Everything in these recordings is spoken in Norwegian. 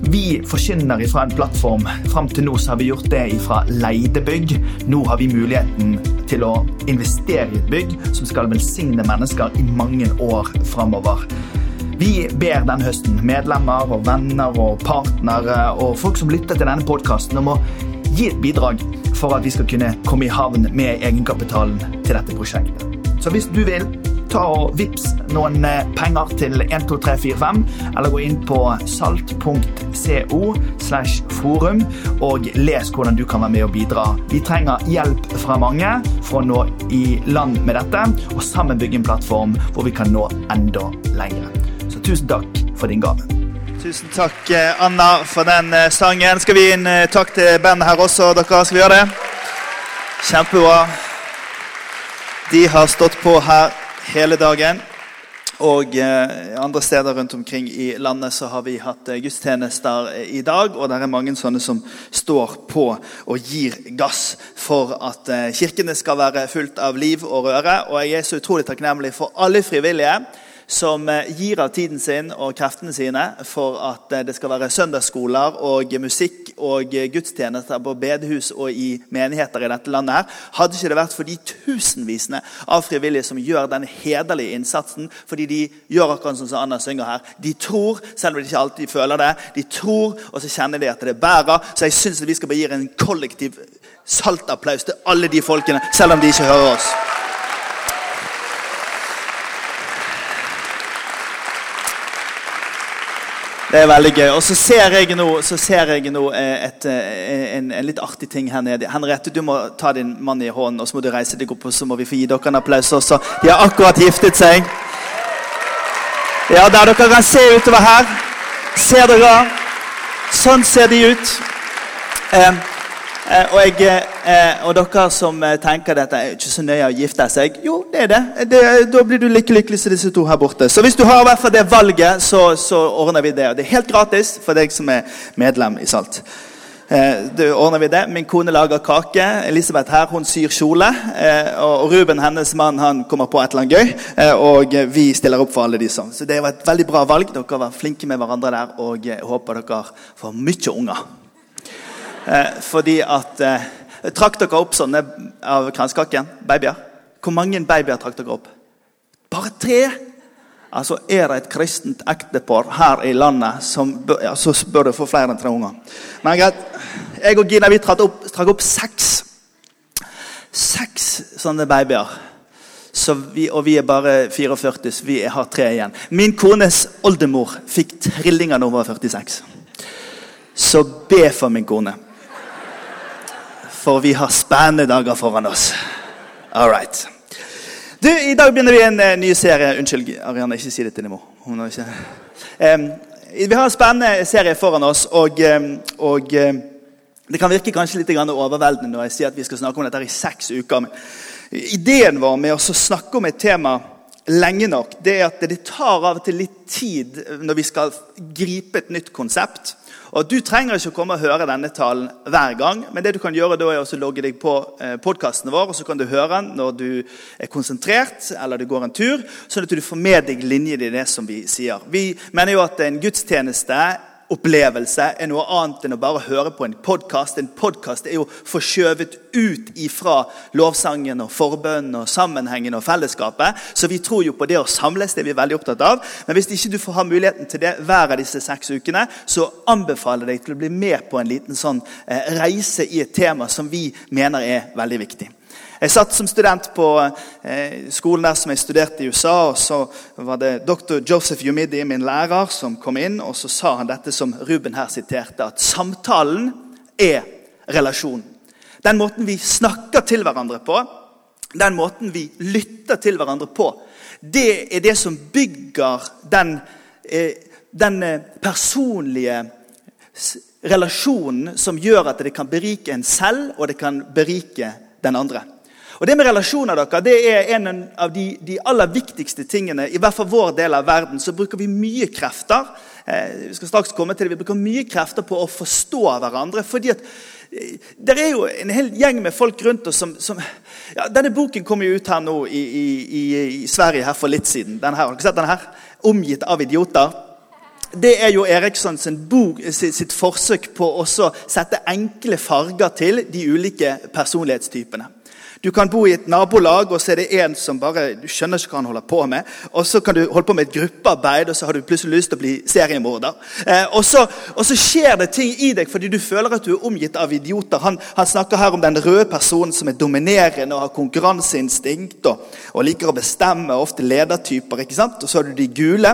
vi forkynner fra en plattform. Fram til nå har vi gjort det fra leide bygg. Nå har vi muligheten til å investere i et bygg som skal velsigne mennesker i mange år framover. Vi ber denne høsten medlemmer og venner og partnere og folk som lytter til denne podkasten, om å gi et bidrag for at vi skal kunne komme i havn med egenkapitalen til dette prosjektet. Så hvis du vil, ta og vips noen penger til 12345, eller gå inn på salt.co slash forum og les hvordan du kan være med og bidra. Vi trenger hjelp fra mange for å nå i land med dette, og sammen bygge en plattform hvor vi kan nå enda lenger. Så tusen takk for din gave. Tusen takk, Anna, for den sangen. Skal vi gi en takk til bandet her også, dere? Skal vi gjøre det? Kjempebra. De har stått på her hele dagen. Og eh, andre steder rundt omkring i landet så har vi hatt eh, gudstjenester i dag. Og det er mange sånne som står på og gir gass for at eh, kirkene skal være fullt av liv og røre. Og jeg er så utrolig takknemlig for alle frivillige som gir av tiden sin og kreftene sine for at det skal være søndagsskoler og musikk og gudstjenester på bedehus og i menigheter i dette landet. her. Hadde ikke det vært for de tusenvisene av frivillige som gjør den hederlige innsatsen, fordi de gjør akkurat sånn som Anna synger her. De tror, selv om de ikke alltid føler det, de tror, og så kjenner de at det bærer. Så jeg syns vi skal bare gi en kollektiv saltapplaus til alle de folkene, selv om de ikke hører oss. Det er veldig gøy. Og så ser jeg nå, ser jeg nå et, en, en, litt artig ting her nede. Henriette, du må ta din mann i hånden, og så må du reise deg opp, og så må vi få gi dere en applaus også. De har akkurat giftet seg. Ja, der dere kan se utover her. Ser dere? Sånn ser de ut. Eh, og, jeg, eh, og, dere som tenker dette er ikke så nøye å gifte seg Jo, det er det. det. Da blir du like lykkelig som disse to her borte. Så hvis du har i hvert fall det valget, så, så ordner vi det. Og det er helt gratis for deg som er medlem i Salt. Eh, det ordner vi det. Min kone lager kake. Elisabeth her, hun syr kjole. Eh, og Ruben, hennes mann, han kommer på et eller annet gøy. Eh, og vi stiller opp for alle de som. Så det var et veldig bra valg. Dere var flinke med hverandre der, og jeg håper dere får mye unger. Eh, fordi at eh, Trakk dere opp sånne av kranskaken? Babyer? Hvor mange babyer trakk dere opp? Bare tre? Altså, Er det et kristent ektepar her i landet, som ja, så bør du få flere enn tre unger. Men greit. Jeg og Gina vi trakk opp, trakk opp seks. Seks sånne babyer. Så vi, og vi er bare 44, så vi har tre igjen. Min kones oldemor fikk trillinger da hun var 46. Så be for min kone for vi har spennende dager foran oss. All right. Du, I dag begynner vi en uh, ny serie. Unnskyld, Ariane, ikke si det til din mor. Ikke... Um, vi har en spennende serie foran oss, og, og det kan virke kanskje litt overveldende når jeg sier at vi skal snakke om dette i seks uker. Men ideen vår med å snakke om et tema lenge nok, det er at det tar av og til litt tid når vi skal gripe et nytt konsept. Og Du trenger ikke å komme og høre denne talen hver gang, men det du kan gjøre da er å logge deg på podkasten vår, og så kan du høre den når du er konsentrert eller du går en tur, sånn at du får med deg linjene i det som vi sier. Vi mener jo at en gudstjeneste opplevelse er noe annet enn å bare høre på en podkast. En podkast er jo forskjøvet ut ifra lovsangen og forbønnen og sammenhengen og fellesskapet. Så vi tror jo på det å samles, det er vi veldig opptatt av. Men hvis ikke du får ha muligheten til det hver av disse seks ukene, så anbefaler jeg deg til å bli med på en liten sånn eh, reise i et tema som vi mener er veldig viktig. Jeg satt som student på eh, skolen der som jeg studerte i USA. og Så var det dr. Joseph Yumidi, min lærer, som kom inn og så sa han dette som Ruben her siterte, at samtalen er relasjon. Den måten vi snakker til hverandre på, den måten vi lytter til hverandre på, det er det som bygger den, eh, den eh, personlige relasjonen som gjør at det kan berike en selv, og det kan berike den andre. Og Det med relasjoner dere, det er en av de, de, aller viktigste tingene. I hvert fall vår del av verden så bruker vi mye krefter eh, vi skal straks komme til det, vi bruker mye krefter på å forstå hverandre. fordi at eh, det er jo en hel gjeng med folk rundt oss som, som ja, Denne boken kom jo ut her nå i, i, i Sverige her for litt siden. Denne her, har dere sett denne her? 'Omgitt av idioter' det er jo Eriksson bok, sitt forsøk på å sette enkle farger til de ulike personlighetstypene. Du kan bo i et nabolag, og så er det en som bare du skjønner ikke hva han holder på med. Og så kan du holde på med et gruppearbeid, og så har du plutselig lyst til å bli seriemorder. Eh, og, så, og, så, skjer det ting i deg fordi du føler at du er omgitt av idioter. Han, han snakker her om den røde personen som er dominerende og har konkurranseinstinkt og, og liker å bestemme, ofte ledertyper. ikke sant? Og så har du de gule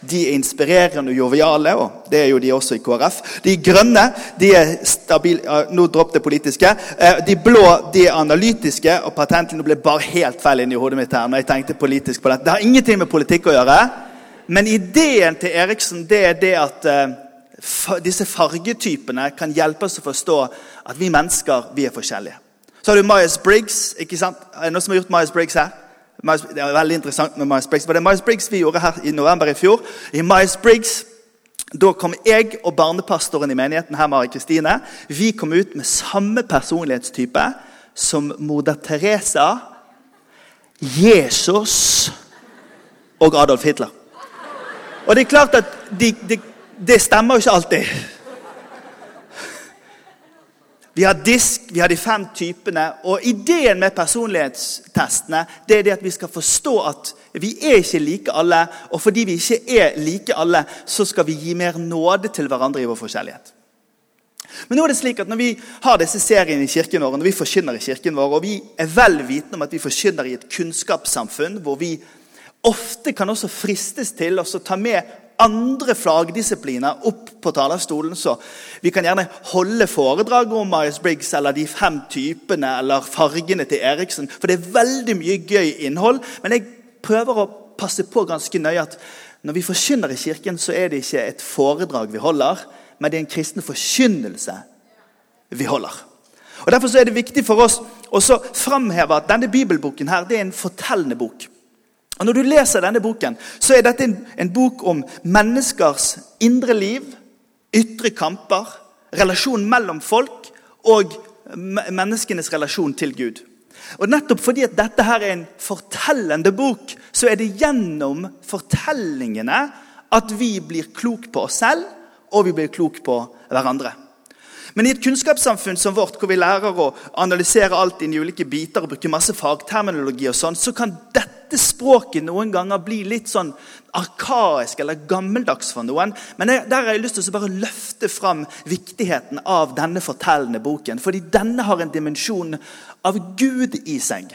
de er inspirerende og joviale, og det er jo de også i KrF. De grønne de er stabile Nå dropp det politiske. Eh, de blå de er analytiske, og patentene ble bare helt feil inn i hodet mitt her når jeg tenkte politisk på dette. Det har ingenting med politikk å gjøre, men ideen til Eriksen det er det at uh, disse fargetypene kan hjelpe oss å forstå at vi mennesker vi er forskjellige. Så har du Myers-Briggs. ikke sant? Er det noen som har gjort Myers-Briggs her? Det er veldig interessant med Myers-Briggs. Det var Myers-Briggs vi gjorde her i november i fjor. I Myers-Briggs da kom jeg og barnepastoren i menigheten her, Mari Kristine, vi kom ut med samme personlighetstype som moder Teresa, Jesus og Adolf Hitler. Og det er klart at de, de, det stemmer jo ikke alltid. Vi har disk, vi har de fem typene. Og ideen med personlighetstestene det er det at vi skal forstå at vi er ikke like alle. Og fordi vi ikke er like alle, så skal vi gi mer nåde til hverandre i vår forskjellighet. Men nå er det slik at når vi har disse seriene i kirken vår, når vi forkynner i kirken vår, og vi er vel vitende om at vi forkynner i et kunnskapssamfunn hvor vi ofte kan også fristes til å ta med andre fagdisipliner opp på talerstolen. Så vi kan gjerne holde foredrag om Myers-Briggs eller de fem typene eller fargene til Eriksen. For det er veldig mye gøy innhold. Men jeg prøver å passe på ganske nøye at når vi forkynner i kirken, så er det ikke et foredrag vi holder, men det er en kristen forkynnelse vi holder. Og Derfor er det viktig for oss å framheve at denne bibelboken her, det er en fortellende bok. Og Når du leser denne boken, så er dette en, en bok om menneskers indre liv, ytre kamper, relasjon mellom folk og menneskenes relasjon til Gud. Og Nettopp fordi at dette her er en fortellende bok, så er det gjennom fortellingene at vi blir klok på oss selv, og vi blir klok på hverandre. Men i et kunnskapssamfunn som vårt, hvor vi lærer å analysere alt inn i ulike biter og bruke masse fagterminologi, og sånn, så kan dette språket noen ganger bli litt sånn arkaisk eller gammeldags for noen. Men der har jeg lyst til å bare løfte fram viktigheten av denne fortellende boken. Fordi denne har en dimensjon av Gud i seg.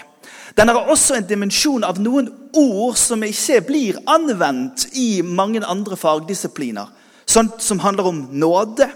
Den har også en dimensjon av noen ord som ikke blir anvendt i mange andre fagdisipliner. Sånt som handler om nåde,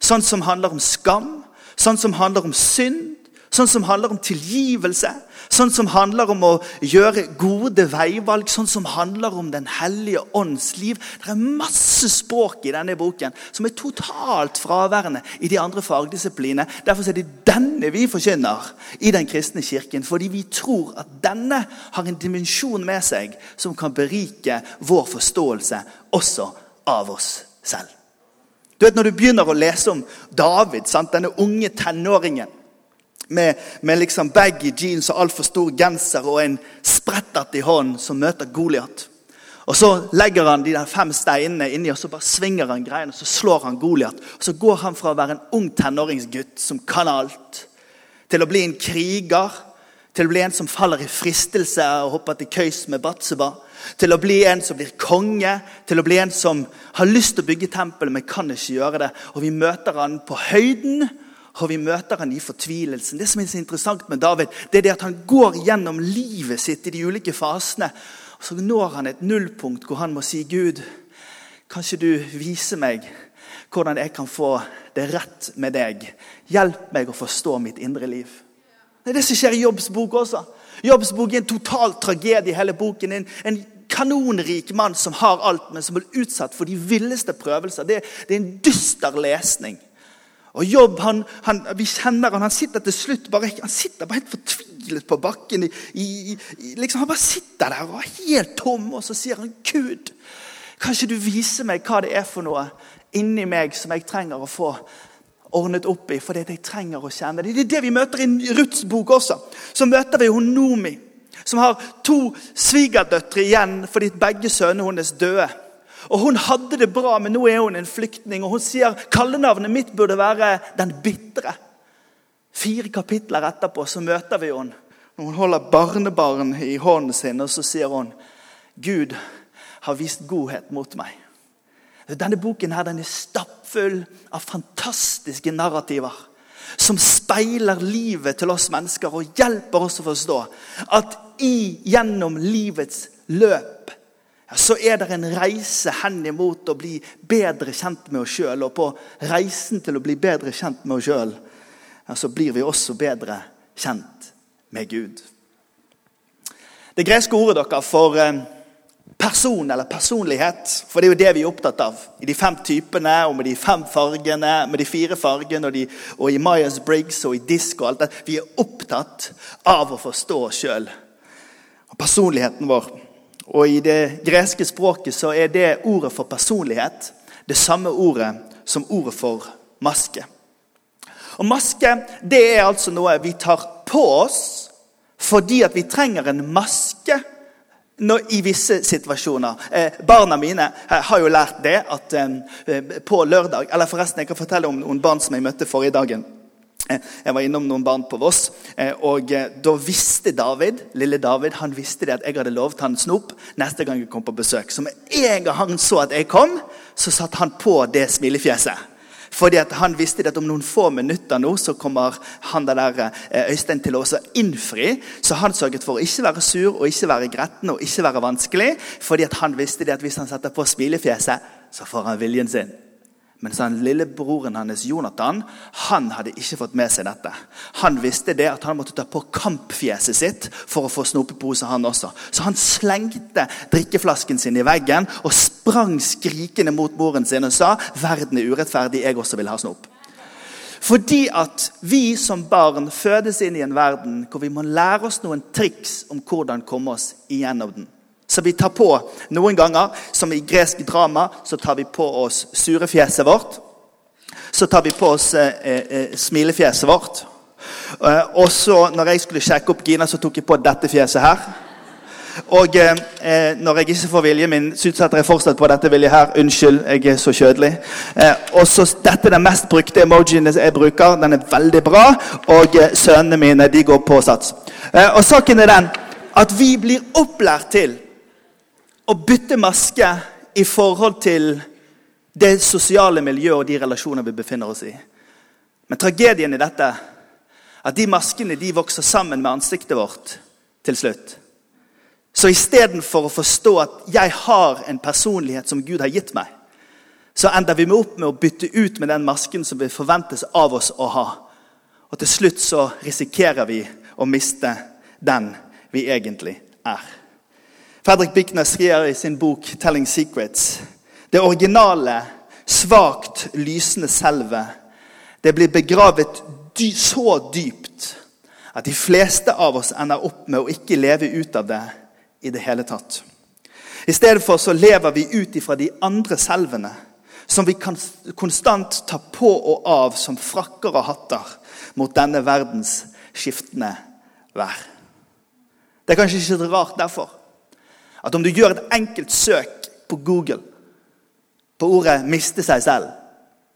Sånn som handler om skam, sånn som handler om synd, sånn som handler om tilgivelse, sånn som handler om å gjøre gode veivalg, sånn som handler om Den hellige ånds liv. Det er masse språk i denne boken som er totalt fraværende i de andre fagdisiplinene. Derfor er det denne vi forkynner i Den kristne kirken, fordi vi tror at denne har en dimensjon med seg som kan berike vår forståelse også av oss selv. Du vet Når du begynner å lese om David, sant? denne unge tenåringen med, med liksom baggy jeans og altfor stor genser og en sprettert i hånden som møter Goliat. Og Så legger han de der fem steinene inni og så bare svinger han greiene, og så slår han Goliat. Så går han fra å være en ung tenåringsgutt som kan alt, til å bli en kriger, til å bli en som faller i fristelse og hopper til køys med Batseba til å bli en som blir konge, til å bli en som har lyst til å bygge tempelet, men kan ikke gjøre det. Og Vi møter han på høyden, og vi møter han i fortvilelsen. Det som er så interessant med David, det er det at han går gjennom livet sitt i de ulike fasene. og Så når han et nullpunkt hvor han må si, 'Gud, kan ikke du vise meg hvordan jeg kan få det rett med deg?' 'Hjelp meg å forstå mitt indre liv.' Det er det som skjer i Jobbs bok også. Jobbs bok er en total tragedie. hele boken. En, en kanonrik mann som har alt, men som blir utsatt for de villeste prøvelser. Det, det, er en dyster lesning. Og Jobb han, han, vi kjenner han, han sitter til slutt bare, han sitter bare helt fortvilet på bakken. I, i, i, liksom, han bare sitter der og er helt tom, og så sier han, 'Gud, kan ikke du vise meg hva det er for noe inni meg som jeg trenger å få ordnet opp i, fordi de trenger å kjenne det. Det er det vi møter i Ruths bok også. Så møter vi hun Nomi, som har to svigerdøtre igjen fordi begge sønnene hennes døde. Og Hun hadde det bra, men nå er hun en flyktning. Og hun sier kallenavnet mitt burde være 'Den bitre'. Fire kapitler etterpå så møter vi henne. Hun holder barnebarn i hånden sin, og så sier hun 'Gud har vist godhet mot meg'. Denne boken her, den er stappfull av fantastiske narrativer som speiler livet til oss mennesker og hjelper oss å forstå at i, gjennom livets løp så er det en reise hen imot å bli bedre kjent med oss sjøl. Og på reisen til å bli bedre kjent med oss sjøl, så blir vi også bedre kjent med Gud. Det greske ordet dere for eh, person eller personlighet, for det er jo det vi er opptatt av i de fem typene og med de fem fargene, med de fire fargene og, de, og i Myers Briggs og i disk og alt det. Vi er opptatt av å forstå oss sjøl og personligheten vår. Og I det greske språket så er det ordet for personlighet det samme ordet som ordet for maske. Og Maske det er altså noe vi tar på oss fordi at vi trenger en maske når, i visse situasjoner. Eh, barna mine eh, har jo lært det at eh, på lørdag Eller forresten, jeg kan fortelle om noen barn som jeg møtte forrige dagen. Eh, jeg var innom noen barn på Voss, eh, og eh, da visste David lille David, han visste det at jeg hadde lovet han snop neste gang jeg kom på besøk. Så med en gang han så at jeg kom, så satte han på det smilefjeset. Fordi Han visste at om noen få minutter nå så kommer han der Øystein til å også innfri. Så han sørget for å ikke være sur og ikke være gretten og ikke være vanskelig. Fordi han visste at hvis han setter på smilefjeset, så får han viljen sin. Mens han lillebroren hans Jonathan han hadde ikke fått med seg dette. Han visste det at han måtte ta på kampfjeset sitt for å få snopepose, han også. Så han slengte drikkeflasken sin i veggen og sprang skrikende mot moren sin og sa verden er urettferdig, jeg også vil ha snop. Fordi at vi som barn fødes inn i en verden hvor vi må lære oss noen triks om hvordan komme oss igjennom den. Så vi tar på noen ganger, som i gresk drama, så tar vi på oss surefjeset vårt. Så tar vi på oss eh, eh, smilefjeset vårt. Eh, og så, når jeg skulle sjekke opp Gina, så tok jeg på dette fjeset her. Og eh, når jeg ikke får viljen min, så utsetter jeg fortsatt på dette vilje her. Unnskyld, jeg er så kjødelig. Eh, og så Dette er den mest brukte emojien jeg bruker. Den er veldig bra. Og eh, sønnene mine de går på sats. og saken er den at vi blir opplært til å bytte maske i forhold til det sosiale miljøet og de relasjoner vi befinner oss i. Men tragedien i dette at de maskene de vokser sammen med ansiktet vårt til slutt. Så istedenfor å forstå at jeg har en personlighet som Gud har gitt meg, så ender vi med opp med å bytte ut med den masken som vi forventes av oss å ha. Og til slutt så risikerer vi å miste den vi egentlig er. Fredrik Bickner skriver i sin bok 'Telling Secrets' det originale, svakt lysende selvet det blir begravet dy så dypt at de fleste av oss ender opp med å ikke leve ut av det i det hele tatt. I stedet for så lever vi ut ifra de andre selvene, som vi kan konstant ta på og av som frakker og hatter mot denne verdens skiftende vær. Det er kanskje ikke rart derfor at om du gjør et enkelt søk på Google på ordet 'miste seg selv',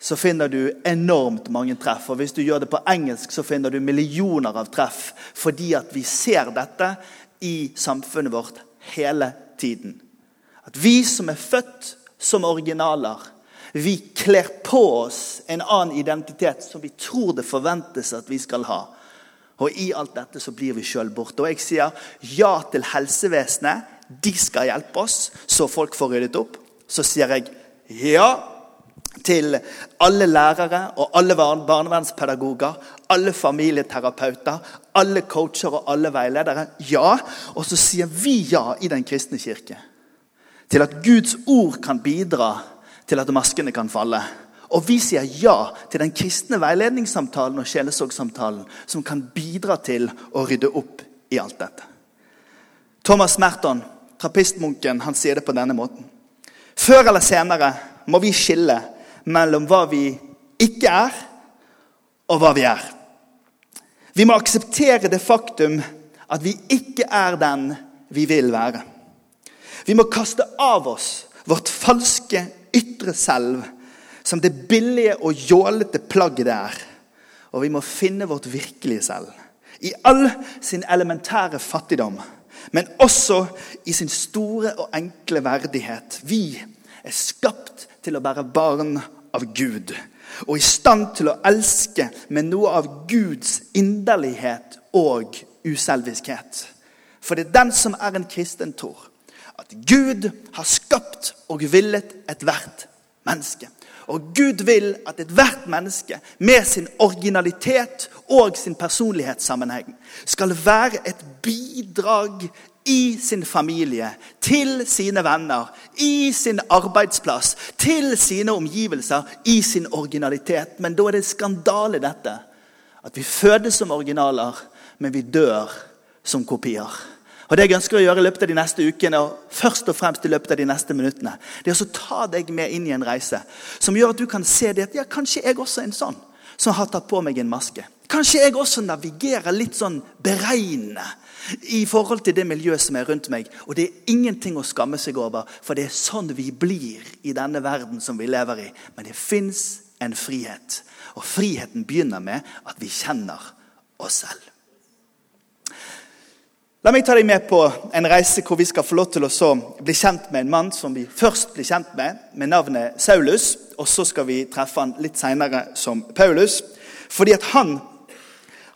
så finner du enormt mange treff. Og hvis du gjør det på engelsk, så finner du millioner av treff. Fordi at vi ser dette i samfunnet vårt hele tiden. At vi som er født som originaler, vi kler på oss en annen identitet som vi tror det forventes at vi skal ha. Og i alt dette så blir vi sjøl borte. Og jeg sier ja til helsevesenet de skal hjelpe oss, så folk får ryddet opp. Så sier jeg ja til alle lærere og alle barnevernspedagoger, alle familieterapeuter, alle coacher og alle veiledere. Ja. Og så sier vi ja i Den kristne kirke. Til at Guds ord kan bidra til at maskene kan falle. Og vi sier ja til den kristne veiledningssamtalen og sjelesorgsamtalen som kan bidra til å rydde opp i alt dette. Thomas Merton, trappistmunken, han sier det på denne måten. Før eller senere må vi skille mellom hva vi ikke er, og hva vi er. Vi må akseptere det faktum at vi ikke er den vi vil være. Vi må kaste av oss vårt falske ytre selv som det billige og jålete plagget det er. Og vi må finne vårt virkelige selv. I all sin elementære fattigdom, men også i sin store og enkle verdighet. Vi er skapt til å være barn av Gud. Og i stand til å elske med noe av Guds inderlighet og uselviskhet. For det er den som er en kristen tror at Gud har skapt og villet ethvert menneske. Og Gud vil at ethvert menneske med sin originalitet og sin personlighetssammenheng skal være et bidrag i sin familie, til sine venner, i sin arbeidsplass, til sine omgivelser, i sin originalitet. Men da er det skandale, dette. At vi fødes som originaler, men vi dør som kopier. Og Det jeg ønsker å gjøre i løpet av de neste ukene, og først og fremst i løpet av de neste minuttene, det er å ta deg med inn i en reise som gjør at du kan se det at ja, kanskje jeg også er en sånn som har tatt på meg en maske. Kanskje jeg også navigerer litt sånn beregnende i forhold til det miljøet som er rundt meg. Og det er ingenting å skamme seg over, for det er sånn vi blir i denne verden som vi lever i. Men det fins en frihet. Og friheten begynner med at vi kjenner oss selv. La meg ta deg med på en reise hvor vi skal få lov til å bli kjent med en mann som vi først blir kjent med, med navnet Saulus. Og så skal vi treffe han litt seinere som Paulus. Fordi at han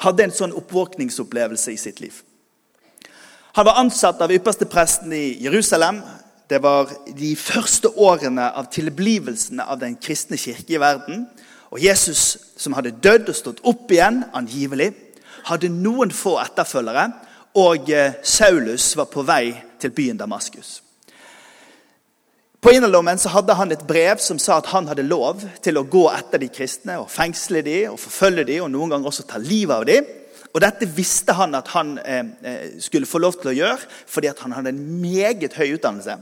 hadde en sånn oppvåkningsopplevelse i sitt liv. Han var ansatt av ypperste presten i Jerusalem. Det var de første årene av tilblivelsen av den kristne kirke i verden. Og Jesus, som hadde dødd og stått opp igjen, angivelig, hadde noen få etterfølgere og eh, Saulus var på vei til byen Damaskus. På innerlommen så hadde han et brev som sa at han hadde lov til å gå etter de kristne og fengsle de og forfølge de og noen ganger også ta livet av de. Og Dette visste han at han eh, eh skulle få lov til å gjøre fordi han hadde en meget høy utdannelse.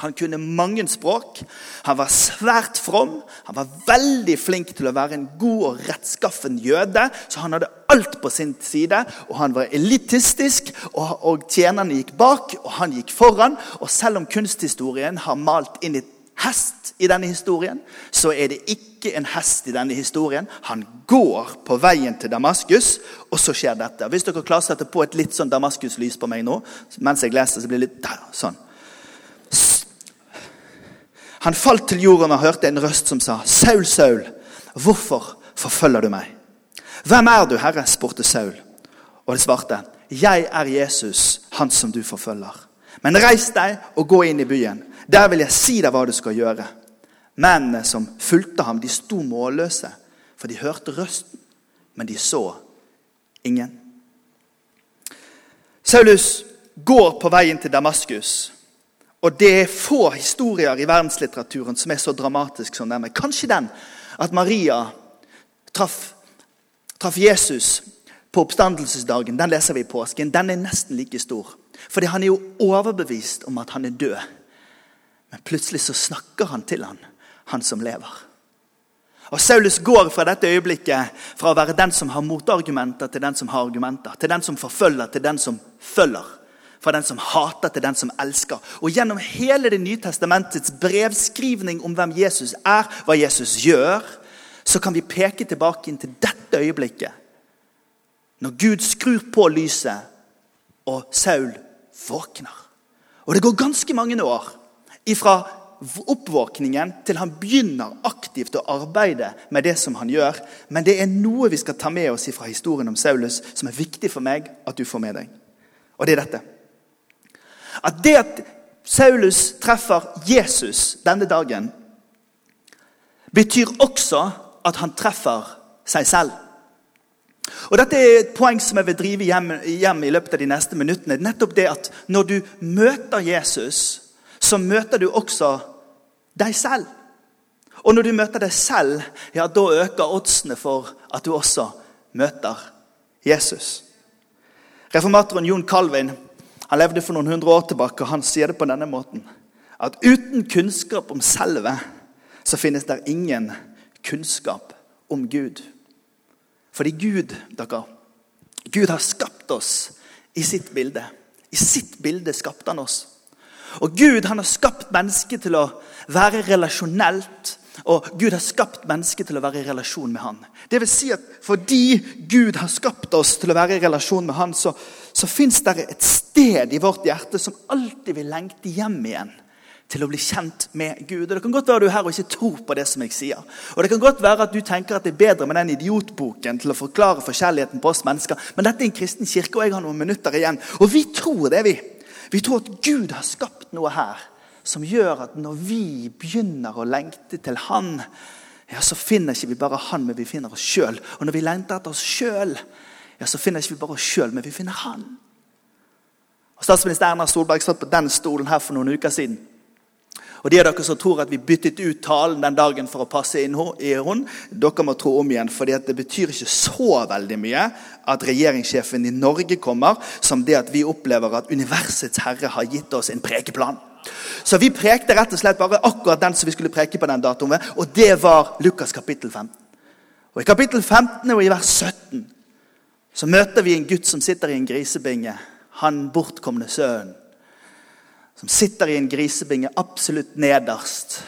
Han kunne mange språk. Han var svært from. Han var veldig flink til å være en god og rettskaffen jøde. Så han hadde alt på sin side. Og han var elitistisk, og, og tjenerne gikk bak, og han gikk foran. Og selv om kunsthistorien har malt inn et hest i denne historien, så er det ikke en hest i denne historien. Han går på veien til Damaskus, og så skjer dette. Hvis dere klarer å sette på et litt sånn Damaskus-lys på meg nå, mens jeg leser, så blir det litt der, sånn. Han falt til jorden og hørte en røst som sa, 'Saul, Saul, hvorfor forfølger du meg?' 'Hvem er du, Herre?' spurte Saul. Og det svarte, 'Jeg er Jesus, han som du forfølger.' 'Men reis deg og gå inn i byen. Der vil jeg si deg hva du skal gjøre.' Mennene som fulgte ham, de sto målløse, for de hørte røsten, men de så ingen. Saulus går på veien til Damaskus. Og det er få historier i verdenslitteraturen som er så dramatisk som denne. Kanskje den at Maria traff, traff Jesus på oppstandelsesdagen. Den leser vi i påsken. Den er nesten like stor. Fordi han er jo overbevist om at han er død. Men plutselig så snakker han til han, han som lever. Og Saulus går fra dette øyeblikket fra å være den som har motargumenter, til den som har argumenter. Til den som forfølger, til den som følger fra den som hater, til den som elsker. Og Gjennom hele Det nye testamentets brevskrivning om hvem Jesus er, hva Jesus gjør, så kan vi peke tilbake inn til dette øyeblikket. Når Gud skrur på lyset, og Saul våkner. Og Det går ganske mange år ifra oppvåkningen til han begynner aktivt å arbeide med det som han gjør. Men det er noe vi skal ta med oss fra historien om Saulus som er viktig for meg at du får med deg. Og det er dette. At det at Saulus treffer Jesus denne dagen, betyr også at han treffer seg selv. Og Dette er et poeng som jeg vil drive hjem, hjem, i løpet av de neste minuttene. Nettopp det at Når du møter Jesus, så møter du også deg selv. Og når du møter deg selv, ja, da øker oddsene for at du også møter Jesus. Reformatoren Jon Calvin han levde for noen hundre år tilbake, og han sier det på denne måten. At uten kunnskap om selve, så finnes det ingen kunnskap om Gud. Fordi Gud, dere, Gud har skapt oss i sitt bilde. I sitt bilde skapte han oss. Og Gud han har skapt mennesket til å være relasjonelt. Og Gud har skapt mennesket til å være i relasjon med han. Det vil si at Fordi Gud har skapt oss til å være i relasjon med han, så, så fins det et sted i vårt hjerte som alltid vil lengte hjem igjen til å bli kjent med Gud. Og Det kan godt være du er her og ikke tror på det som jeg sier. Og Det kan godt være at du tenker at det er bedre med den idiotboken til å forklare forskjelligheten på oss mennesker. Men dette er en kristen kirke, og jeg har noen minutter igjen. Og vi tror det, vi. Vi tror at Gud har skapt noe her som gjør at når vi begynner å lengte til Han, ja, så finner ikke vi bare Han, men vi finner oss sjøl. Og når vi lengter etter oss sjøl, ja, så finner ikke vi bare oss sjøl, men vi finner Han. Og Statsminister Erna Solberg satt på den stolen her for noen uker siden. Og de av dere som tror at vi byttet ut talen den dagen for å passe inn i henne, dere må tro om igjen, for det betyr ikke så veldig mye at regjeringssjefen i Norge kommer, som det at vi opplever at universets herre har gitt oss en prekeplan. Så vi prekte rett og slett bare akkurat den som vi skulle preke på den datoen. Og det var Lukas kapittel 15. Og I kapittel 15 og i vers 17 så møter vi en gutt som sitter i en grisebinge. Han bortkomne sønnen som sitter i en grisebinge absolutt nederst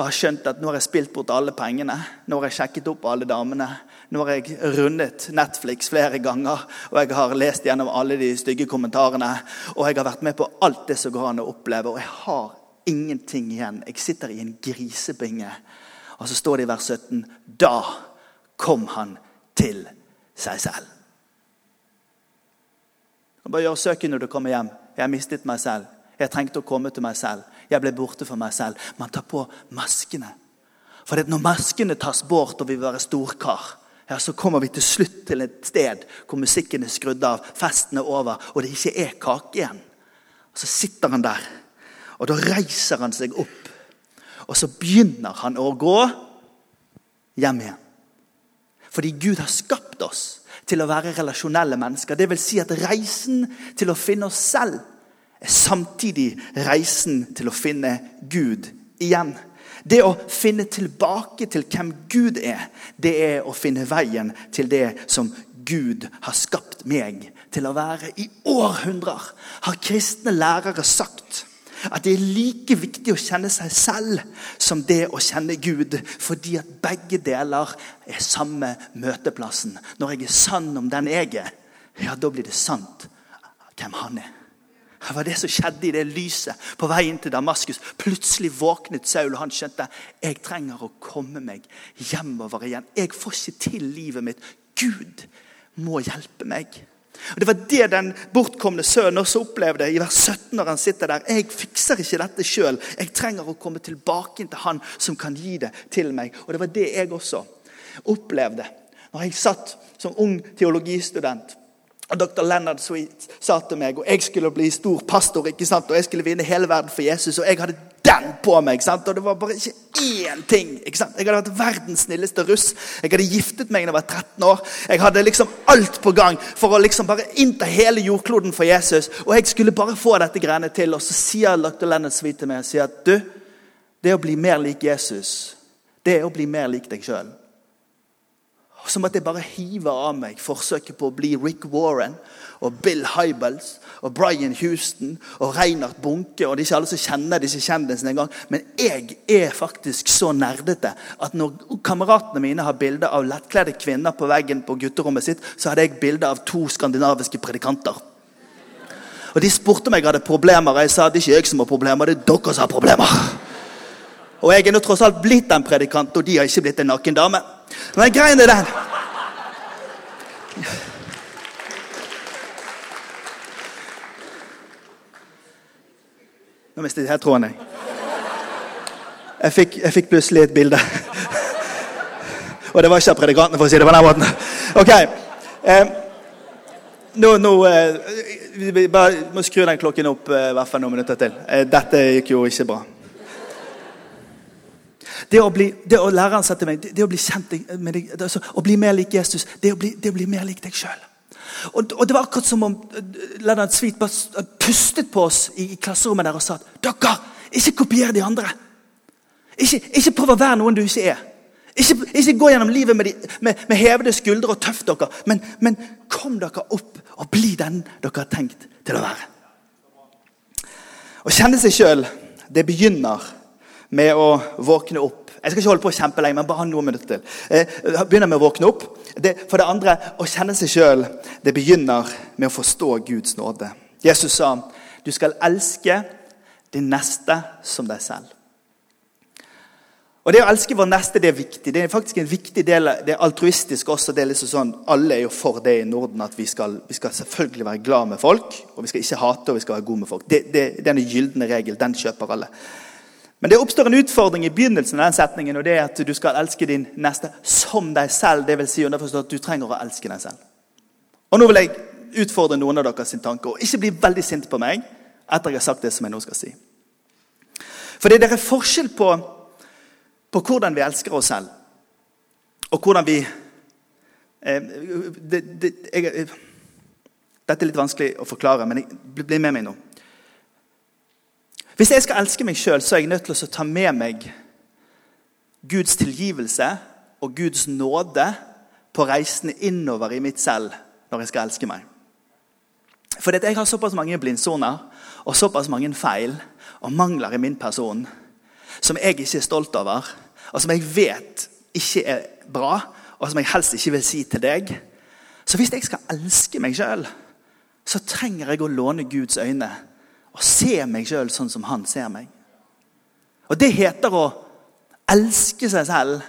og har skjønt at nå har jeg spilt bort alle pengene, nå har jeg sjekket opp alle damene, nå har jeg rundet Netflix flere ganger, og jeg har lest gjennom alle de stygge kommentarene, og jeg har vært med på alt det som går an å oppleve, og jeg har ingenting igjen. Jeg sitter i en grisebinge. Og så står det i vers 17.: Da kom han til seg selv. Bare gjør søket når du kommer hjem. Jeg har mistet meg selv. Jeg trengte å komme til meg selv. Jeg ble borte for meg selv. Man tar på maskene. For når maskene tas bort og vi vil være storkar, ja, så kommer vi til slutt til et sted hvor musikken er skrudd av, festen er over, og det ikke er kake igjen. Og Så sitter han der, og da reiser han seg opp. Og så begynner han å gå hjem igjen. Fordi Gud har skapt oss til å være relasjonelle mennesker. Det vil si at reisen til å finne oss selv er samtidig reisen til å finne Gud igjen. Det å finne tilbake til hvem Gud er, det er å finne veien til det som Gud har skapt meg til å være. I århundrer har kristne lærere sagt at det er like viktig å kjenne seg selv som det å kjenne Gud. Fordi at begge deler er samme møteplassen. Når jeg er sann om den jeg er, ja, da blir det sant hvem han er. Det var det som skjedde i det lyset på vei inn til Damaskus. Plutselig våknet Saul, og han skjønte jeg trenger å komme meg hjemover igjen. Jeg får ikke til livet mitt. Gud må hjelpe meg. Og Det var det den bortkomne sønnen også opplevde i vers 17 når han sitter der. Jeg fikser ikke dette sjøl. Jeg trenger å komme tilbake til han som kan gi det til meg. Og Det var det jeg også opplevde når jeg satt som ung teologistudent og Dr. Leonard Sweet sa til meg og jeg skulle bli stor pastor ikke sant? og jeg skulle vinne hele verden for Jesus. Og jeg hadde den på meg. sant? Og det var bare ikke én ting. ikke sant? Jeg hadde vært verdens snilleste russ. Jeg hadde giftet meg da jeg var 13 år. Jeg hadde liksom alt på gang for å liksom bare innta hele jordkloden for Jesus. Og jeg skulle bare få dette greiene til. Og så sier Dr. Leonard Sweet til meg sier at du, det å bli mer lik Jesus, det er å bli mer lik deg sjøl. Så at jeg bare hiver av meg forsøket på å bli Rick Warren og Bill Hybels og Brian Houston og Reinhard Bunke. og ikke alle som kjenner disse kjendisene engang. Men jeg er faktisk så nerdete at når kameratene mine har bilde av lettkledde kvinner på veggen på gutterommet sitt, så hadde jeg bilde av to skandinaviske predikanter. Og De spurte om jeg hadde problemer, og jeg sa det ikke er jeg som har problemer, det er dere som har problemer. Og jeg er nå tross alt blitt en predikant, og de har ikke blitt en naken dame. Men greien er den Nå mistet jeg tråden, jeg. Jeg fikk, jeg fikk plutselig et bilde. Og det var ikke av predikantene, for å si det på den måten. Ok. Nå, nå eh, Vi bare må skru den klokken opp eh, i hvert fall noen minutter til. Eh, dette gikk jo ikke bra. Det å, bli, det å lære han seg til meg, det, det, å bli kjent med deg, det, altså, å bli mer lik Jesus, det å bli, det å bli mer lik deg sjøl. Og, og, det var akkurat som om Lennart Svit bare pustet på oss i, i klasserommet der og sa at dere, ikke kopier de andre. Ikke, ikke prøv å være noen du ikke er. Ikke, ikke gå gjennom livet med, de, med, med hevede skuldre og tøff dere, men, men kom dere opp og bli den dere har tenkt til å være. Å kjenne seg sjøl, det begynner med å våkne opp. Jeg skal ikke holde på å kjempe lenge, men bare ha noen minutter til. Eh, begynner med å våkne opp. Det, for det andre, å kjenne seg sjøl, det begynner med å forstå Guds nåde. Jesus sa du skal elske din neste som deg selv. Og Det å elske vår neste det er viktig. Det er faktisk en viktig del, det er altruistisk også. det er liksom sånn, Alle er jo for det i Norden, at vi skal, vi skal selvfølgelig være glad med folk. Og vi skal ikke hate, og vi skal være gode med folk. Det, det, en gylne regel. Den kjøper alle. Men det oppstår en utfordring i begynnelsen av den setningen, og det er at du skal elske din neste som deg selv. Det vil si underforstått at du trenger å elske deg selv. Og Nå vil jeg utfordre noen av dere sin tanke, og ikke bli veldig sint på meg etter jeg har sagt det som jeg nå skal si. For det er forskjell på på hvordan vi elsker oss selv. Og hvordan vi eh, det, det, jeg, Dette er litt vanskelig å forklare, men bli med meg nå. Hvis jeg skal elske meg sjøl, så er jeg nødt til å ta med meg Guds tilgivelse og Guds nåde på reisende innover i mitt selv når jeg skal elske meg. For jeg har såpass mange blindsoner og såpass mange feil og mangler i min person som jeg ikke er stolt over, og som jeg vet ikke er bra, og som jeg helst ikke vil si til deg. Så hvis jeg skal elske meg sjøl, så trenger jeg å låne Guds øyne og se meg sjøl sånn som han ser meg. Og Det heter å elske seg selv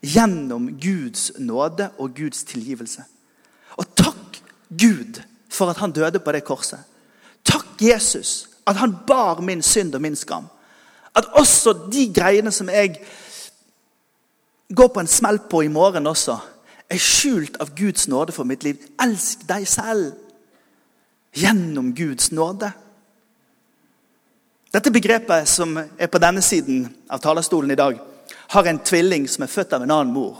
gjennom Guds nåde og Guds tilgivelse. Og takk Gud for at han døde på det korset. Takk Jesus at han bar min synd og min skam. At også de greiene som jeg går på en smell på i morgen også, er skjult av Guds nåde for mitt liv. Elsk deg selv gjennom Guds nåde. Dette begrepet som er på denne siden av talerstolen i dag, har en tvilling som er født av en annen mor.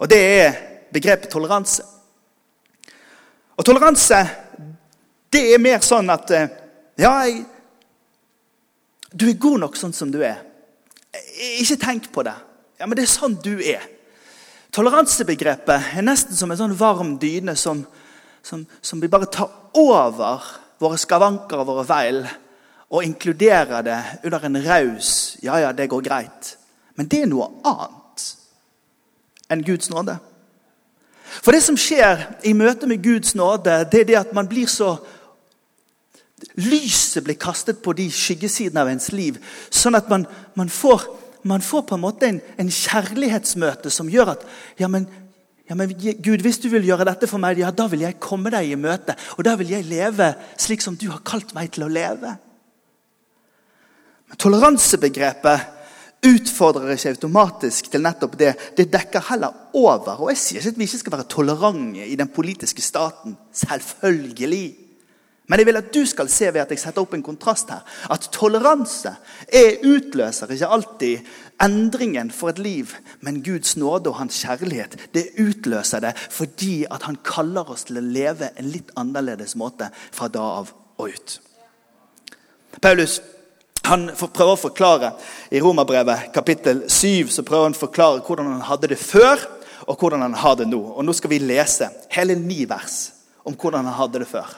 Og Det er begrepet toleranse. Og Toleranse det er mer sånn at eh, Ja, jeg, du er god nok sånn som du er. Ikke tenk på det. Ja, men det er sånn du er. Toleransebegrepet er nesten som en sånn varm dyne som, som, som vi bare tar over våre skavanker og våre feil og inkluderer det under en raus 'ja, ja, det går greit'. Men det er noe annet enn Guds nåde. For det som skjer i møte med Guds nåde, det er det at man blir så Lyset blir kastet på de skyggesidene av ens liv, sånn at man, man, får, man får, på en måte en, en, kjærlighetsmøte som gjør at ja men, ja, men Gud, hvis du vil gjøre dette for meg, ja, da vil jeg komme deg i møte. Og da vil jeg leve slik som du har kalt meg til å leve. Men Toleransebegrepet utfordrer ikke automatisk til nettopp det. Det dekker heller over. Og Jeg sier ikke at vi ikke skal være tolerante i den politiske staten. Selvfølgelig. Men jeg vil at du skal se ved at jeg setter opp en kontrast her, at toleranse er utløser ikke alltid endringen for et liv, men Guds nåde og hans kjærlighet det utløser det fordi at han kaller oss til å leve en litt annerledes måte fra da av og ut. Paulus han prøver å forklare I Romerbrevet kapittel 7 så prøver han å forklare hvordan han hadde det før, og hvordan han har det nå. Og Nå skal vi lese hele ni vers om hvordan han hadde det før.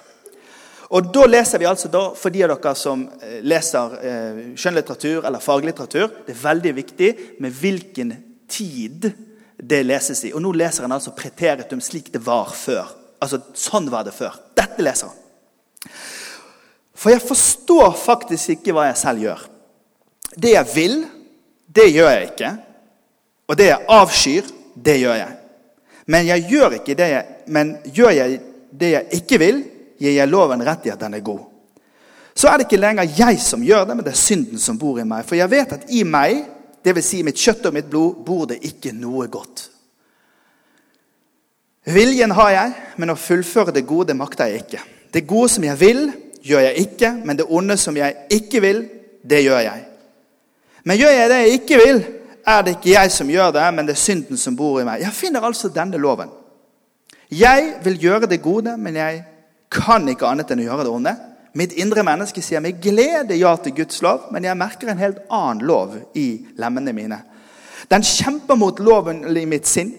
Og Da leser vi altså da, for de av dere som eh, leser eh, skjønnlitteratur eller faglitteratur, det er veldig viktig med hvilken tid det leses i. Og Nå leser han altså preteritum slik det var før. Altså, Sånn var det før. Dette leser han. For jeg forstår faktisk ikke hva jeg selv gjør. Det jeg vil, det gjør jeg ikke. Og det jeg avskyr, det gjør jeg. Men, jeg gjør, det jeg, men gjør jeg det jeg ikke vil, gir jeg loven rett i at den er god. Så er det ikke lenger jeg som gjør det, men det er synden som bor i meg. For jeg vet at i meg, dvs. Si mitt kjøtt og mitt blod, bor det ikke noe godt. Viljen har jeg, men å fullføre det gode makter jeg ikke. Det gode som jeg vil, gjør jeg ikke, men det onde som jeg ikke vil, det gjør jeg. Men gjør jeg det jeg ikke vil, er det ikke jeg som gjør det, men det er synden som bor i meg. Jeg finner altså denne loven. Jeg vil gjøre det gode, men jeg kan ikke annet enn å gjøre det onde. Mitt indre menneske sier med glede ja til Guds lov, men jeg merker en helt annen lov i lemmene mine. Den kjemper mot loven i mitt sinn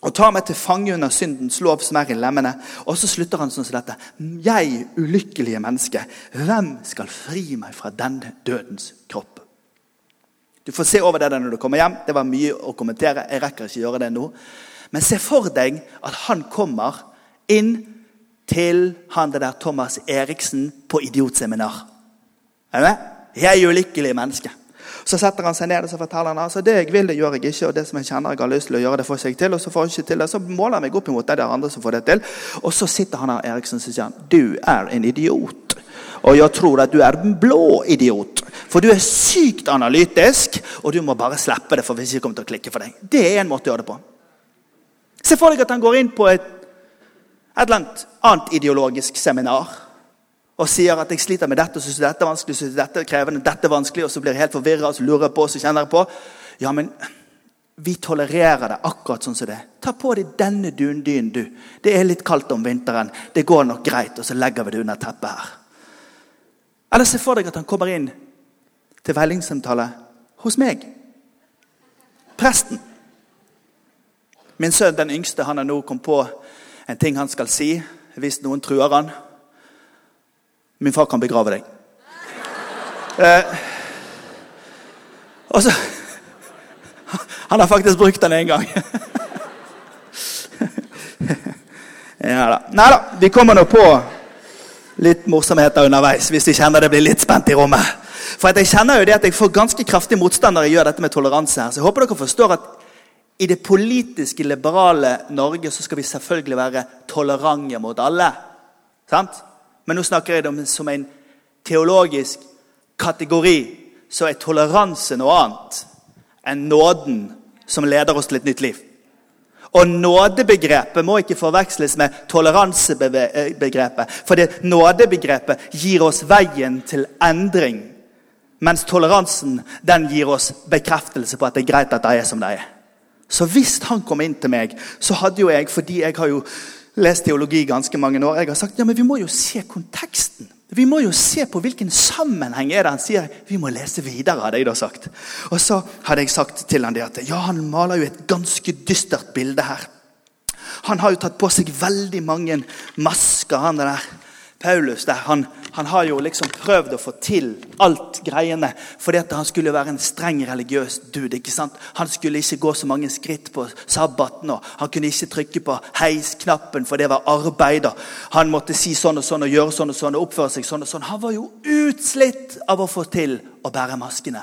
og tar meg til fange under syndens lov som er i lemmene. Og så slutter han sånn som dette. Jeg, ulykkelige menneske, hvem skal fri meg fra denne dødens kropp? Du får se over det når du kommer hjem. Det var mye å kommentere. Jeg rekker ikke gjøre det nå. Men se for deg at han kommer inn til han det der Thomas Eriksen på idiotseminar. Er du med? Jeg ulykkelige menneske. Så setter han seg ned og så forteller han, altså det jeg vil, det gjør jeg ikke. Og det som jeg kjenner jeg har lyst til å gjøre, det får jeg ikke til. Og så får jeg ikke til det, så måler jeg meg opp imot det der andre som får det til. Og så sitter han her Eriksen og sier han, du er en idiot. Og jeg tror at du er en blå idiot. For du er sykt analytisk, og du må bare slippe det. for hvis jeg kommer til å klikke for deg. Det er en måte å gjøre det på. Se for deg at han går inn på et et eller annet ideologisk seminar og sier at jeg sliter med dette, og synes dette er vanskelig, synes dette er krevende, dette er vanskelig, og så blir jeg helt forvirra og så lurer jeg på, og så kjenner jeg på Ja, men vi tolererer det akkurat sånn som det. er. Ta på deg denne dundynen, du. Det er litt kaldt om vinteren. Det går nok greit. Og så legger vi det under teppet her. Eller se for deg at han kommer inn til veilingsamtale hos meg. Presten. Min sønn, den yngste, han har nå kommet på en ting han skal si hvis noen truer han. Min far kan begrave deg. Eh, og så Han har faktisk brukt den én gang. ja da. Nei da, vi kommer nå på litt morsomheter underveis hvis du kjenner det blir litt spent i rommet. For jeg kjenner jo det at jeg får ganske kraftig motstand når jeg gjør dette med toleranse. her, Så jeg håper dere forstår at i det politiske, liberale Norge så skal vi selvfølgelig være tolerante mot alle. Sant? Men nå snakker jeg om som en teologisk kategori. Så er toleranse noe annet enn nåden som leder oss til et nytt liv. Og nådebegrepet må ikke forveksles med toleransebegrepet. For det nådebegrepet gir oss veien til endring. Mens toleransen den gir oss bekreftelse på at det er greit at det er som det er. Så hvis han kom inn til meg, så hadde jo jeg fordi jeg har jo lest teologi ganske mange år, jeg har sagt ja, men vi må jo se konteksten. Vi må jo se på hvilken sammenheng er det han sier. Vi må lese videre, hadde jeg da sagt. Og så hadde jeg sagt til han det at ja, han maler jo et ganske dystert bilde her. Han har jo tatt på seg veldig mange masker, han der Paulus. der han han har jo liksom prøvd å få til alt greiene fordi at han skulle være en streng religiøs dude. ikke sant? Han skulle ikke gå så mange skritt på sabbaten. og Han kunne ikke trykke på heisknappen, for det var arbeid. Han måtte si sånn og sånn og gjøre sånn og sånn og oppføre seg sånn og sånn. Han var jo utslitt av å få til å bære maskene.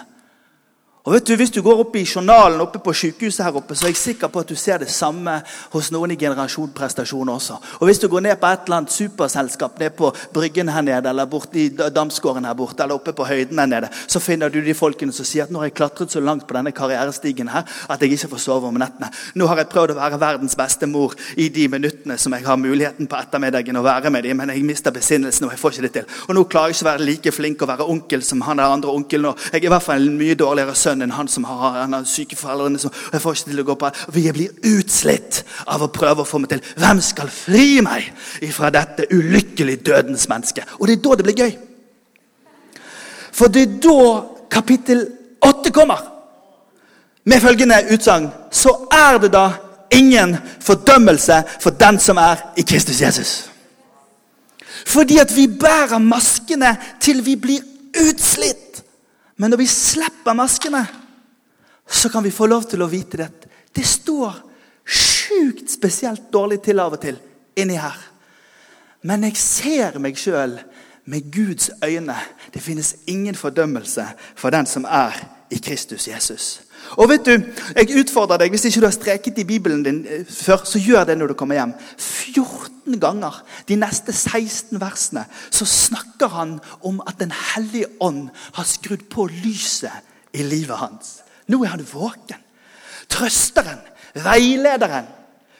Og vet du, Hvis du går opp i journalen oppe på sykehuset, her oppe, så er jeg sikker på at du ser det samme hos noen i generasjonprestasjoner også. Og Hvis du går ned på et eller annet superselskap ned på Bryggen her nede, eller borti Damsgården her borte, eller oppe på høyden her nede, så finner du de folkene som sier at nå har jeg klatret så langt på denne karrierestigen her at jeg ikke får sove om nettene. Nå har jeg prøvd å være verdens beste mor i de minuttene som jeg har muligheten på ettermiddagen å være med dem, men jeg mister besinnelsen og jeg får ikke det til. Og nå klarer jeg ikke å være like flink og være onkel som han der andre onkelen. Jeg er i hvert fall en mye dårligere sønn sønn enn han som har, han har syke foreldrene. Som, jeg får ikke til å gå på Vi blir utslitt av å prøve å få meg til. Hvem skal fri meg fra dette ulykkelig dødens menneske? Og det er da det blir gøy. For det er da kapittel åtte kommer. Med følgende utsagn så er det da ingen fordømmelse for den som er i Kristus Jesus. Fordi at vi bærer maskene til vi blir utslitt. Men når vi slipper maskene, så kan vi få lov til å vite det. Det står sjukt spesielt dårlig til av og til inni her. Men jeg ser meg sjøl med Guds øyne. Det finnes ingen fordømmelse for den som er i Kristus Jesus. Og vet du, Jeg utfordrer deg, Hvis ikke du har streket i Bibelen din eh, før, så gjør det når du kommer hjem. 14 ganger de neste 16 versene så snakker han om at Den hellige ånd har skrudd på lyset i livet hans. Nå er han våken. Trøsteren, veilederen,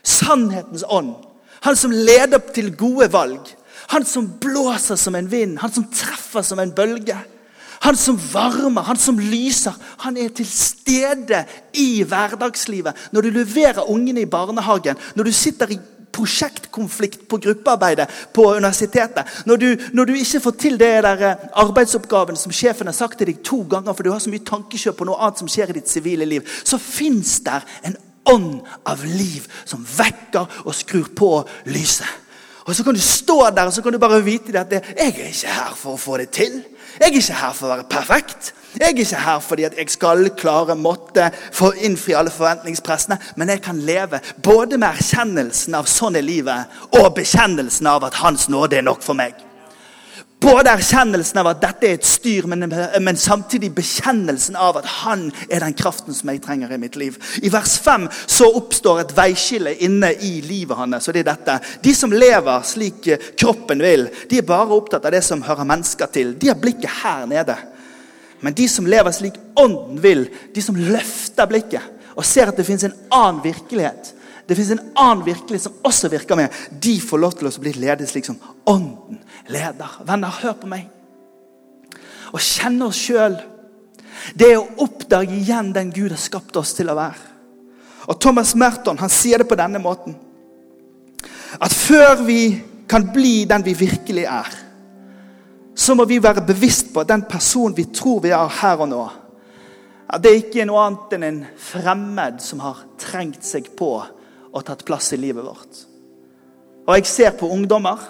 sannhetens ånd. Han som leder til gode valg. Han som blåser som en vind, han som treffer som en bølge. Han som varmer, han som lyser. Han er til stede i hverdagslivet. Når du leverer ungene i barnehagen, når du sitter i prosjektkonflikt på gruppearbeidet på universitetet. Når du, når du ikke får til det der eh, arbeidsoppgaven som sjefen har sagt til deg to ganger, for du har så mye tankekjør på noe annet som skjer i ditt sivile liv, så fins der en ånd av liv som vekker og skrur på lyset. Og Så kan du stå der og så kan du bare vite at jeg er ikke her for å få det til. Jeg er ikke her for å være perfekt. Jeg er ikke her fordi at jeg skal klare måtte for å innfri alle forventningspressene, men jeg kan leve både med erkjennelsen av sånn er livet, og bekjennelsen av at Hans nåde er nok for meg. Både erkjennelsen av at dette er et styr, men, men, samtidig bekjennelsen av at han er den kraften som jeg trenger i mitt liv. I vers 5 så oppstår et veiskille inne i livet hans. og det er dette. De som lever slik kroppen vil, de er bare opptatt av det som hører mennesker til. De har blikket her nede. Men de som lever slik ånden vil, de som løfter blikket og ser at det fins en annen virkelighet, det fins en annen virkelighet som også virker med, de får lov til å bli ledet slik som ånden leder. Venner, hør på meg. Å kjenne oss sjøl, det er å oppdage igjen den Gud har skapt oss til å være. Og Thomas Merton han sier det på denne måten. At før vi kan bli den vi virkelig er, så må vi være bevisst på den personen vi tror vi er her og nå, at det ikke er noe annet enn en fremmed som har trengt seg på og tatt plass i livet vårt. Og jeg ser på ungdommer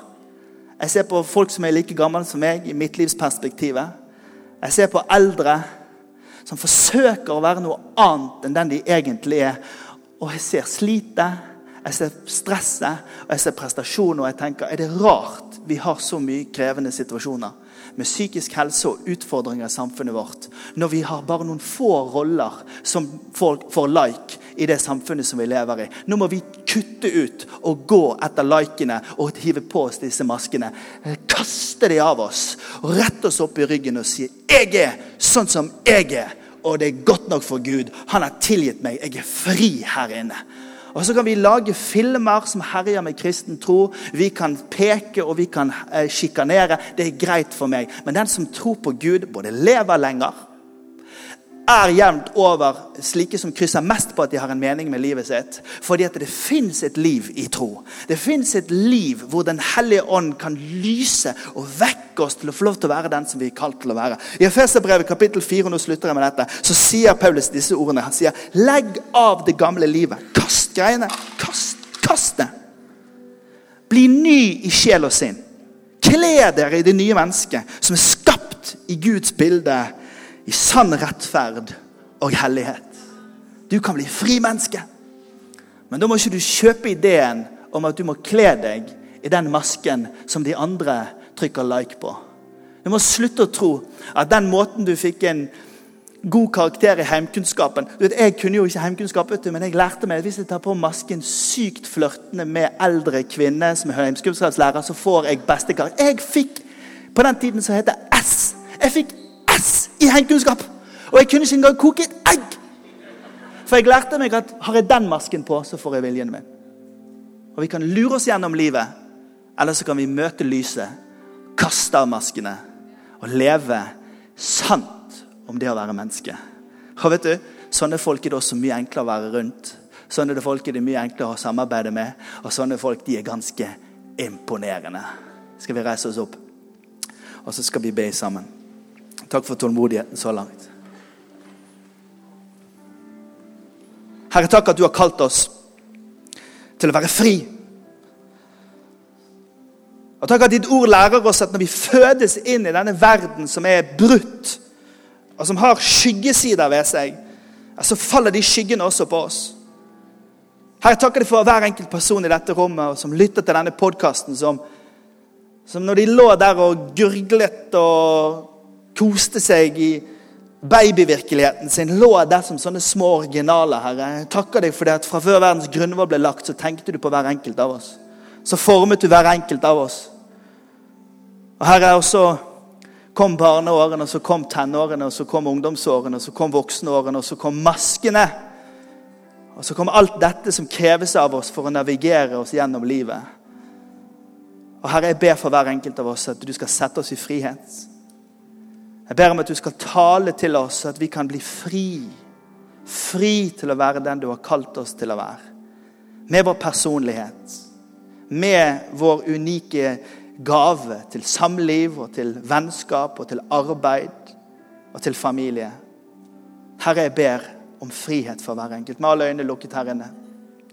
jeg ser på folk som er like gamle som meg, i mitt livsperspektivet. Jeg ser på eldre som forsøker å være noe annet enn den de egentlig er. Og jeg ser slitet, jeg ser stresset og jeg ser prestasjon, og jeg tenker er det rart vi har så mye krevende situasjoner med psykisk helse og utfordringer i samfunnet vårt, når vi har bare noen få roller som folk får like i det samfunnet som vi lever i. Nå må vi kutte ut og gå etter likene og hive på oss disse maskene. Kaste de av oss og rette oss opp i ryggen og si 'Jeg er sånn som jeg er', og det er godt nok for Gud. Han har tilgitt meg. Jeg er fri her inne. Og så kan vi lage filmer som herjer med kristen tro. Vi kan peke og vi kan eh, sjikanere. Det er greit for meg. Men den som tror på Gud, både lever lenger er jevnt over slike som krysser mest på at de har en mening med livet sitt. Fordi at det fins et liv i tro. Det fins et liv hvor Den hellige ånd kan lyse og vekke oss til å få lov til å være den som vi er kalt til å være. I Efeserbrevet kapittel 4 nå slutter jeg med dette, så sier Paulus disse ordene. Han sier, 'Legg av det gamle livet. Kast greiene. Kast, kast det. Bli ny i sjel og sinn. Kle dere i det nye mennesket som er skapt i Guds bilde i sann rettferd og hellighet. Du kan bli frimenneske. Men da må ikke du kjøpe ideen om at du må kle deg i den masken som de andre trykker like på. Du må slutte å tro at den måten du fikk en god karakter i heimkunnskapen du vet, Jeg kunne jo ikke heimkunnskap, men jeg lærte meg at hvis jeg tar på masken sykt flørtende med eldre kvinner som er heimkunnskapslærer, så får jeg beste karakter. Jeg fikk på den tiden som heter S. Jeg fikk S i heimkunnskap. Og jeg kunne ikke engang koke et egg. For jeg lærte meg at har jeg den masken på, så får jeg viljen min. Og Vi kan lure oss gjennom livet, eller så kan vi møte lyset, kaste av maskene og leve sant om det å være menneske. Og vet du, Sånne folk er det også mye enklere å være rundt. Sånne folk er det mye enklere å samarbeide med. Og sånne folk de er ganske imponerende. Skal vi reise oss opp, og så skal vi be sammen. Takk for tålmodigheten så langt. Herre, takk at du har kalt oss til å være fri. Og Takk at ditt ord lærer oss at når vi fødes inn i denne verden som er brutt, og som har skyggesider ved seg, så faller de skyggene også på oss. Herre, takker deg for hver enkelt person i dette rommet og som lytter til denne podkasten, som, som når de lå der og gurglet og koste seg i babyvirkeligheten sin, lå der som sånne små originaler. Herre. Jeg takker deg for det at fra før verdens grunnvoll ble lagt, så tenkte du på hver enkelt av oss. Så formet du hver enkelt av oss. Og Herre, og så kom barneårene, og så kom tenårene, og så kom ungdomsårene, og så kom voksenårene, og så kom maskene. Og så kom alt dette som kreves av oss for å navigere oss gjennom livet. Og Herre, jeg ber for hver enkelt av oss at du skal sette oss i frihet. Jeg ber om at du skal tale til oss, så at vi kan bli fri. Fri til å være den du har kalt oss til å være. Med vår personlighet. Med vår unike gave til samliv og til vennskap og til arbeid og til familie. Herre, jeg ber om frihet for hver enkelt. Med alle øynene lukket her inne.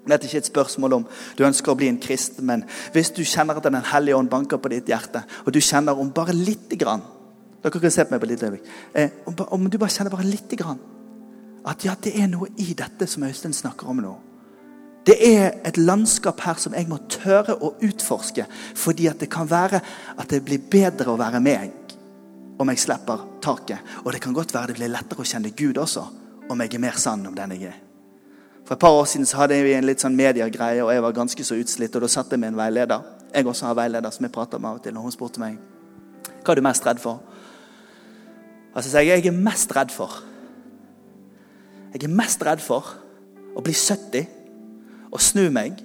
Det er ikke et spørsmål om du ønsker å bli en kristen, men hvis du kjenner at Den hellige ånd banker på ditt hjerte, og du kjenner om bare lite grann Dere kan se på meg på litt øyeblikk. Eh, om, du bare kjenner bare lite grann at ja, det er noe i dette som Øystein snakker om nå. Det er et landskap her som jeg må tørre å utforske, fordi at det kan være at det blir bedre å være meg om jeg slipper taket. Og det kan godt være det blir lettere å kjenne Gud også om jeg er mer sann om den jeg er. For et par år siden så hadde vi en litt sånn mediegreie, og jeg var ganske så utslitt. Og da satt jeg med en veileder. Jeg også har veileder som jeg prater med av og til. Og hun spurte meg hva er du mest redd for. Og så sier jeg jeg er mest redd for Jeg er mest redd for å bli 70 og snu meg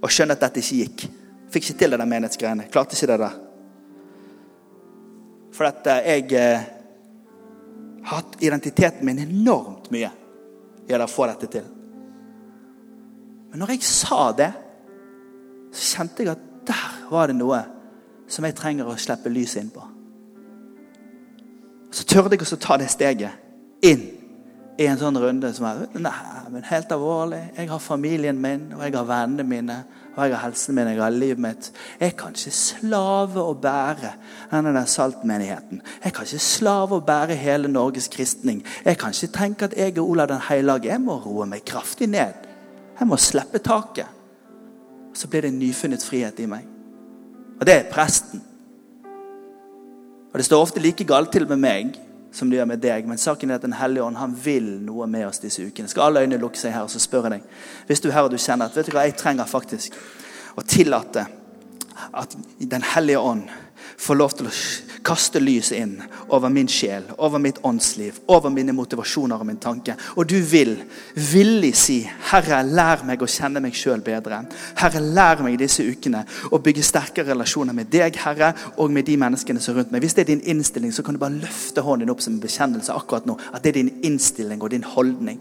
og skjønne at dette ikke gikk. Fikk ikke til det der menighetsgreiene. Klarte ikke det der. For at jeg eh, har hatt identiteten min enormt mye i å få dette til. Men når jeg sa det, så kjente jeg at der var det noe som jeg trenger å slippe lyset inn på. Så tørde jeg også ta det steget inn i en sånn runde som er Nei, men helt alvorlig. Jeg har familien min, og jeg har vennene mine, og jeg har helsen min, jeg har livet mitt. Jeg kan ikke slave og bære denne der saltmenigheten. Jeg kan ikke slave og bære hele Norges kristning. Jeg kan ikke tenke at jeg er Olav den hellige. Jeg må roe meg kraftig ned. Jeg må slippe taket. Så blir det en nyfunnet frihet i meg. Og det er presten. Og Det står ofte like galt til med meg som det gjør med deg, men saken er at Den hellige ånd han vil noe med oss disse ukene. Skal alle øyne lukke seg her, og så spør jeg deg. Hvis du her og du kjenner at vet du hva, jeg trenger faktisk å tillate at Den hellige ånd får lov til å kaste lyset inn over min sjel, over mitt åndsliv, over mine motivasjoner og min tanke. Og du vil villig si, 'Herre, lær meg å kjenne meg sjøl bedre'. Herre, lær meg disse ukene å bygge sterkere relasjoner med deg, Herre, og med de menneskene som er rundt meg. Hvis det er din innstilling, så kan du bare løfte hånden din opp som en bekjennelse akkurat nå. At det er din innstilling og din holdning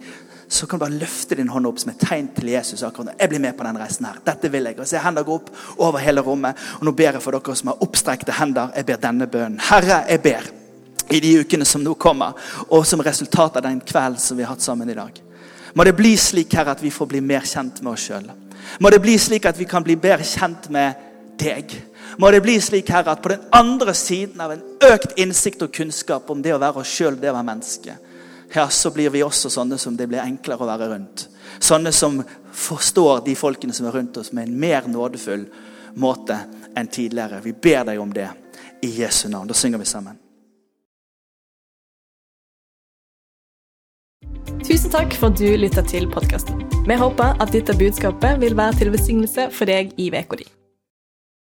så kan du bare løfte din hånd opp som et tegn til Jesus. akkurat Jeg blir med på den reisen her. Dette vil jeg. Og se hender gå opp over hele rommet. Og nå ber jeg for dere som har oppstrekte hender. Jeg ber denne bønnen. Herre, jeg ber i de ukene som nå kommer, og som resultat av den kvelden som vi har hatt sammen i dag. Må det bli slik her at vi får bli mer kjent med oss sjøl. Må det bli slik at vi kan bli bedre kjent med deg. Må det bli slik her at på den andre siden av en økt innsikt og kunnskap om det å være oss sjøl, det å være menneske, ja, så blir vi også sånne som det blir enklere å være rundt. Sånne som forstår de folkene som er rundt oss, med en mer nådefull måte enn tidligere. Vi ber deg om det i Jesu navn. Da synger vi sammen. Tusen takk for at du lytta til podkasten. Vi håper at dette budskapet vil være til besignelse for deg i uka di.